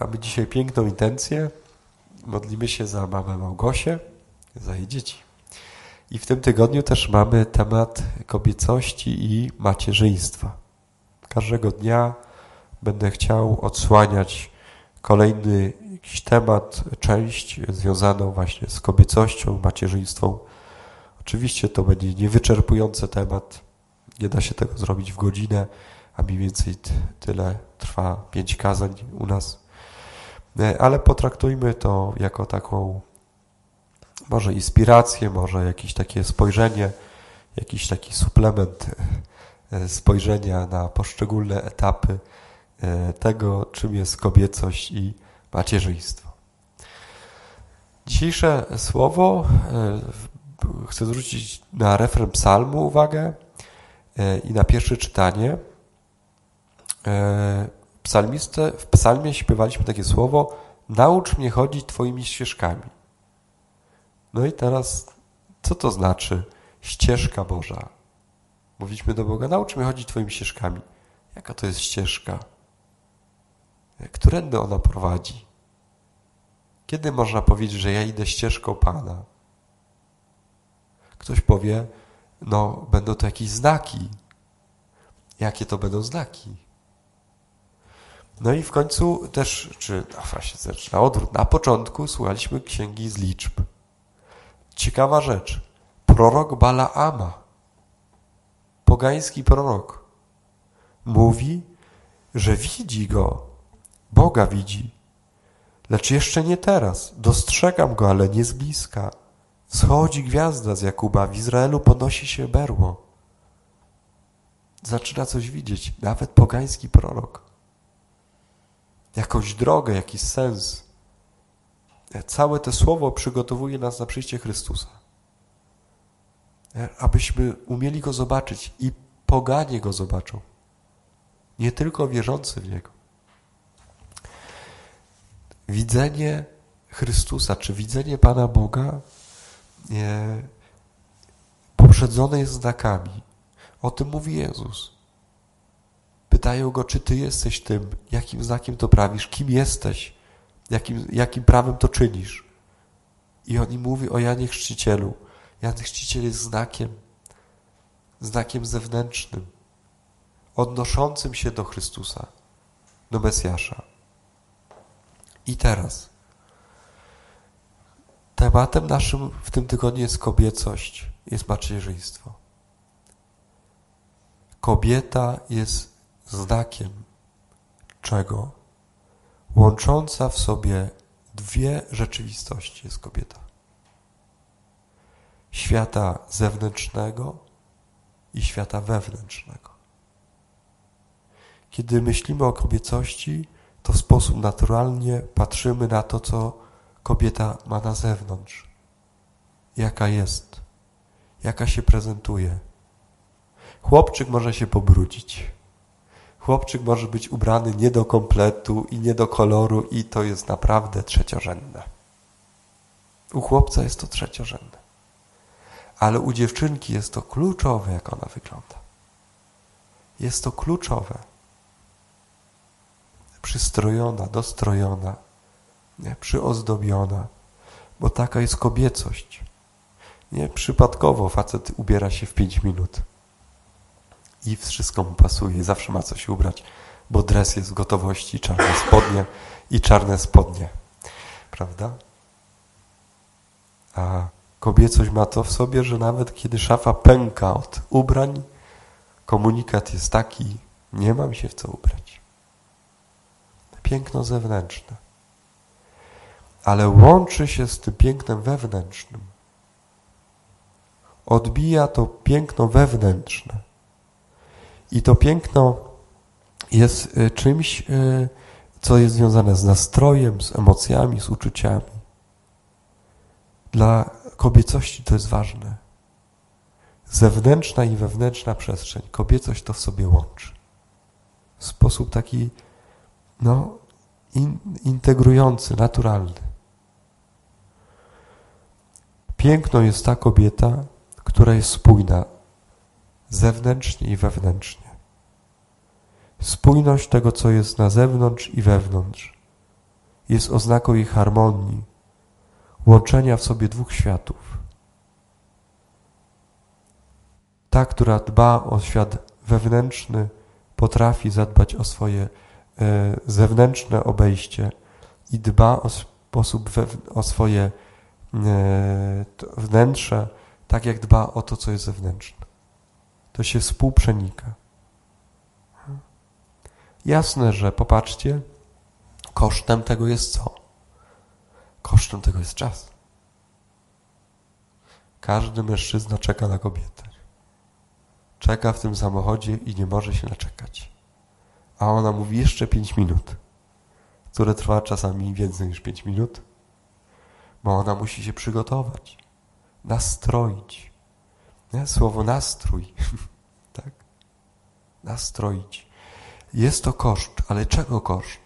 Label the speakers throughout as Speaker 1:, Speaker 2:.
Speaker 1: Mamy dzisiaj piękną intencję. Modlimy się za mamę Małgosię, za jej dzieci. I w tym tygodniu też mamy temat kobiecości i macierzyństwa. Każdego dnia będę chciał odsłaniać kolejny jakiś temat, część związaną właśnie z kobiecością, macierzyństwem. Oczywiście to będzie niewyczerpujący temat. Nie da się tego zrobić w godzinę, a mniej więcej tyle trwa pięć kazań u nas. E, ale potraktujmy to jako taką może inspirację, może jakieś takie spojrzenie, jakiś taki suplement e, spojrzenia na poszczególne etapy e, tego, czym jest kobiecość i macierzyństwo. Dzisiejsze słowo chcę zwrócić na refren psalmu uwagę i na pierwsze czytanie. Psalmistę, w psalmie śpiewaliśmy takie słowo naucz mnie chodzić Twoimi ścieżkami. No i teraz, co to znaczy ścieżka Boża? Mówiliśmy do Boga, naucz mnie chodzić Twoimi ścieżkami. Jaka to jest ścieżka? Którędy ona prowadzi? Kiedy można powiedzieć, że ja idę ścieżką Pana? Ktoś powie, no będą to jakieś znaki. Jakie to będą znaki? No i w końcu też, czy no właśnie zaczyna odwrót. Na początku słuchaliśmy księgi z liczb. Ciekawa rzecz. Prorok Balaama, pogański prorok, mówi, że widzi go, Boga widzi, lecz jeszcze nie teraz. Dostrzegam go, ale nie z bliska. Schodzi gwiazda z Jakuba, w Izraelu podnosi się berło. Zaczyna coś widzieć, nawet pogański prorok jakąś drogę, jakiś sens. Całe to słowo przygotowuje nas na przyjście Chrystusa. Abyśmy umieli Go zobaczyć i poganie Go zobaczą. Nie tylko wierzący w Niego. Widzenie Chrystusa, czy widzenie Pana Boga nie, poprzedzone jest znakami. O tym mówi Jezus. Pytają go, czy ty jesteś tym, jakim znakiem to prawisz, kim jesteś, jakim, jakim prawem to czynisz. I on im mówi o Janie Chrzcicielu. Jan Chrzciciel jest znakiem, znakiem zewnętrznym, odnoszącym się do Chrystusa, do Mesjasza. I teraz tematem naszym w tym tygodniu jest kobiecość, jest macierzyństwo. Kobieta jest znakiem czego? Łącząca w sobie dwie rzeczywistości jest kobieta. Świata zewnętrznego i świata wewnętrznego. Kiedy myślimy o kobiecości, to w sposób naturalnie patrzymy na to, co kobieta ma na zewnątrz. Jaka jest, jaka się prezentuje. Chłopczyk może się pobrudzić Chłopczyk może być ubrany nie do kompletu i nie do koloru i to jest naprawdę trzeciorzędne. U chłopca jest to trzeciorzędne. Ale u dziewczynki jest to kluczowe, jak ona wygląda. Jest to kluczowe. Przystrojona, dostrojona, nie, przyozdobiona, bo taka jest kobiecość. Nie przypadkowo facet ubiera się w pięć minut i wszystko mu pasuje, zawsze ma coś ubrać, bo dres jest w gotowości, czarne spodnie i czarne spodnie. Prawda? A kobiecość ma to w sobie, że nawet kiedy szafa pęka od ubrań, komunikat jest taki, nie mam się w co ubrać. Piękno zewnętrzne. Ale łączy się z tym pięknem wewnętrznym. Odbija to piękno wewnętrzne i to piękno jest y, czymś, y, co jest związane z nastrojem, z emocjami, z uczuciami. Dla kobiecości to jest ważne. Zewnętrzna i wewnętrzna przestrzeń. Kobiecość to w sobie łączy. W sposób taki, no, in, integrujący, naturalny. Piękną jest ta kobieta, która jest spójna zewnętrznie i wewnętrznie. Spójność tego, co jest na zewnątrz i wewnątrz. jest oznaką jej harmonii, łączenia w sobie dwóch światów. Ta, która dba o świat wewnętrzny, potrafi zadbać o swoje e, zewnętrzne obejście i dba o sposób o swoje e, wnętrze, tak jak dba o to, co jest zewnętrzne. To się współprzenika. Jasne, że popatrzcie, kosztem tego jest co? Kosztem tego jest czas. Każdy mężczyzna czeka na kobietę. Czeka w tym samochodzie i nie może się naczekać. A ona mówi jeszcze pięć minut, które trwa czasami więcej niż pięć minut, bo ona musi się przygotować, nastroić. Nie? Słowo nastrój, tak? Nastroić. Jest to koszt, ale czego koszt?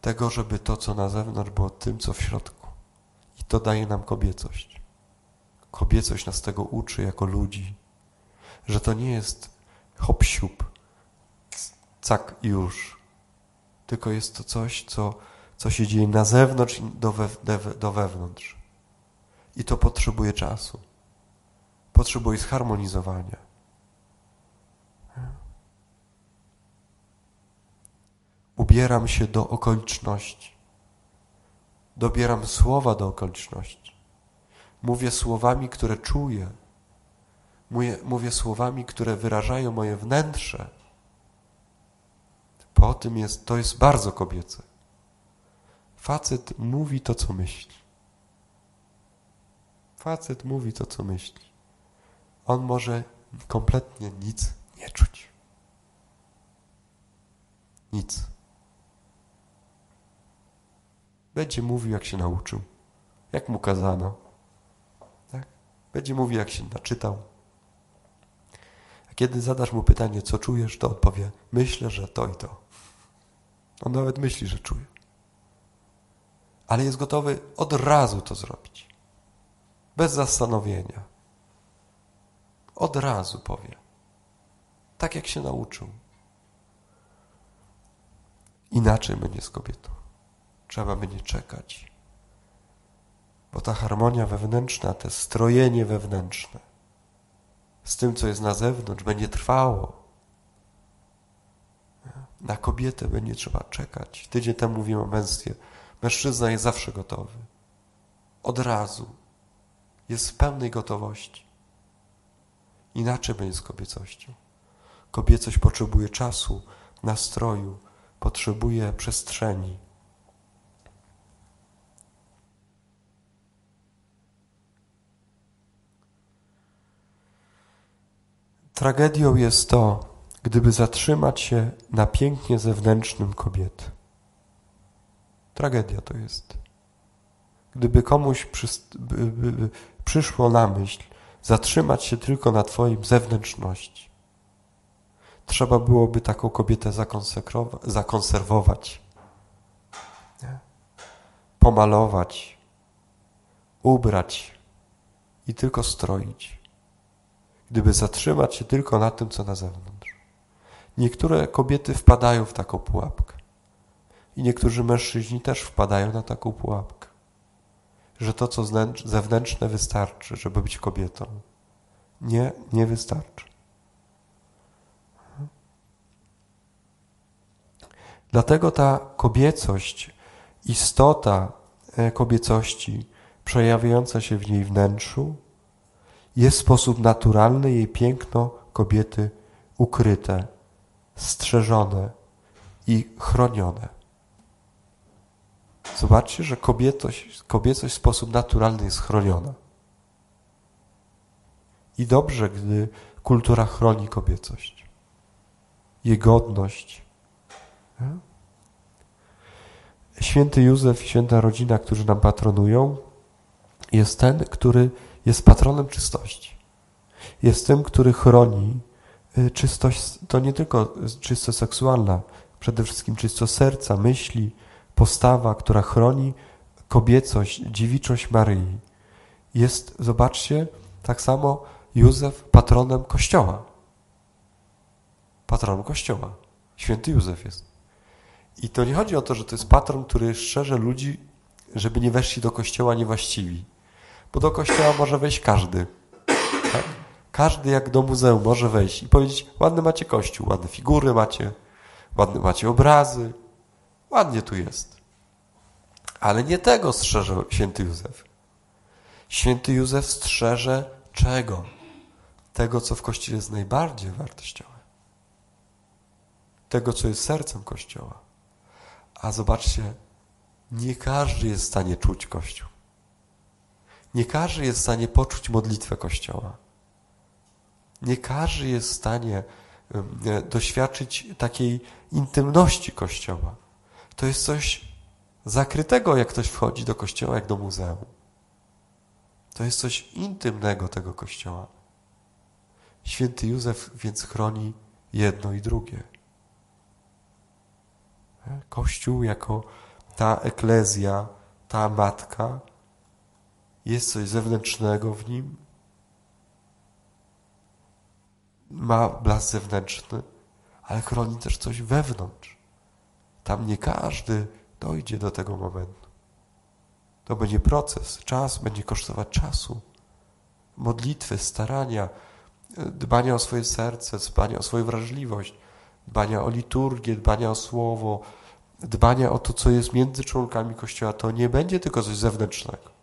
Speaker 1: Tego, żeby to, co na zewnątrz, było tym, co w środku. I to daje nam kobiecość. Kobiecość nas tego uczy jako ludzi, że to nie jest hop siup, cak i już, tylko jest to coś, co, co się dzieje na zewnątrz i do, do wewnątrz. I to potrzebuje czasu. Potrzebuje zharmonizowania. Ubieram się do okoliczności. Dobieram słowa do okoliczności. Mówię słowami, które czuję. Mówię, mówię słowami, które wyrażają moje wnętrze. Po tym jest, to jest bardzo kobiece. Facet mówi to, co myśli. Facet mówi to, co myśli. On może kompletnie nic nie czuć. Nic. Będzie mówił, jak się nauczył, jak mu kazano. Tak? Będzie mówił, jak się naczytał. A kiedy zadasz mu pytanie, co czujesz, to odpowie, myślę, że to i to. On nawet myśli, że czuje. Ale jest gotowy od razu to zrobić. Bez zastanowienia. Od razu powie. Tak jak się nauczył. Inaczej będzie z kobietą. Trzeba będzie czekać. Bo ta harmonia wewnętrzna, to strojenie wewnętrzne z tym, co jest na zewnątrz, będzie trwało. Na kobietę będzie trzeba czekać. Tydzień temu mówiłem o męstwie. Mężczyzna jest zawsze gotowy. Od razu. Jest w pełnej gotowości. Inaczej będzie z kobiecością. Kobiecość potrzebuje czasu, nastroju, potrzebuje przestrzeni. Tragedią jest to, gdyby zatrzymać się na pięknie zewnętrznym kobiety. Tragedia to jest. Gdyby komuś przyszło na myśl zatrzymać się tylko na Twoim zewnętrzności, trzeba byłoby taką kobietę zakonserwować, nie? pomalować, ubrać i tylko stroić gdyby zatrzymać się tylko na tym, co na zewnątrz. Niektóre kobiety wpadają w taką pułapkę. I niektórzy mężczyźni też wpadają na taką pułapkę. Że to, co zewnętrzne, wystarczy, żeby być kobietą. Nie, nie wystarczy. Dlatego ta kobiecość, istota e, kobiecości przejawiająca się w niej wnętrzu, jest w sposób naturalny jej piękno kobiety ukryte, strzeżone i chronione. Zobaczcie, że kobiecość, kobiecość w sposób naturalny jest chroniona. I dobrze, gdy kultura chroni kobiecość, jej godność. Święty Józef i święta rodzina, którzy nam patronują, jest ten, który jest patronem czystości. Jest tym, który chroni y, czystość, to nie tylko czystość seksualna, przede wszystkim czystość serca, myśli, postawa, która chroni kobiecość, dziewiczość Maryi. Jest, zobaczcie, tak samo Józef patronem Kościoła. Patronem Kościoła. Święty Józef jest. I to nie chodzi o to, że to jest patron, który szczerze ludzi, żeby nie weszli do kościoła niewłaściwi. Bo do kościoła może wejść każdy. Tak? Każdy jak do muzeum może wejść i powiedzieć, ładny macie kościół, ładne figury macie, ładne macie obrazy, ładnie tu jest. Ale nie tego strzeże święty Józef. Święty Józef strzeże czego? Tego, co w Kościele jest najbardziej wartościowe. Tego, co jest sercem Kościoła. A zobaczcie, nie każdy jest w stanie czuć Kościół. Nie każdy jest w stanie poczuć modlitwę Kościoła. Nie każdy jest w stanie doświadczyć takiej intymności Kościoła. To jest coś zakrytego, jak ktoś wchodzi do Kościoła, jak do muzeum. To jest coś intymnego tego Kościoła. Święty Józef więc chroni jedno i drugie. Kościół jako ta eklezja, ta matka, jest coś zewnętrznego w nim, ma blask zewnętrzny, ale chroni też coś wewnątrz. Tam nie każdy dojdzie do tego momentu. To będzie proces, czas będzie kosztować czasu, modlitwy, starania, dbania o swoje serce, dbania o swoją wrażliwość, dbania o liturgię, dbania o słowo, dbania o to, co jest między członkami Kościoła. To nie będzie tylko coś zewnętrznego.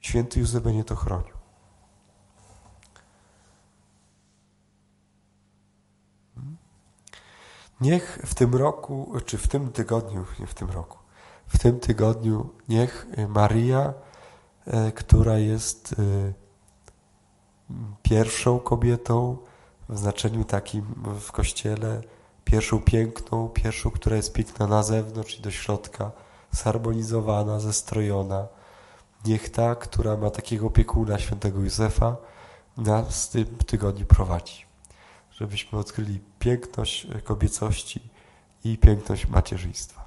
Speaker 1: Święty Józef będzie to chronił. Niech w tym roku, czy w tym tygodniu, nie w tym roku, w tym tygodniu niech Maria, e, która jest e, pierwszą kobietą w znaczeniu takim w kościele, pierwszą piękną, pierwszą, która jest piękna na zewnątrz i do środka, zharmonizowana, zestrojona. Niech ta, która ma takiego opiekuna świętego Józefa, nas w tym tygodniu prowadzi żebyśmy odkryli piękność kobiecości i piękność macierzyństwa.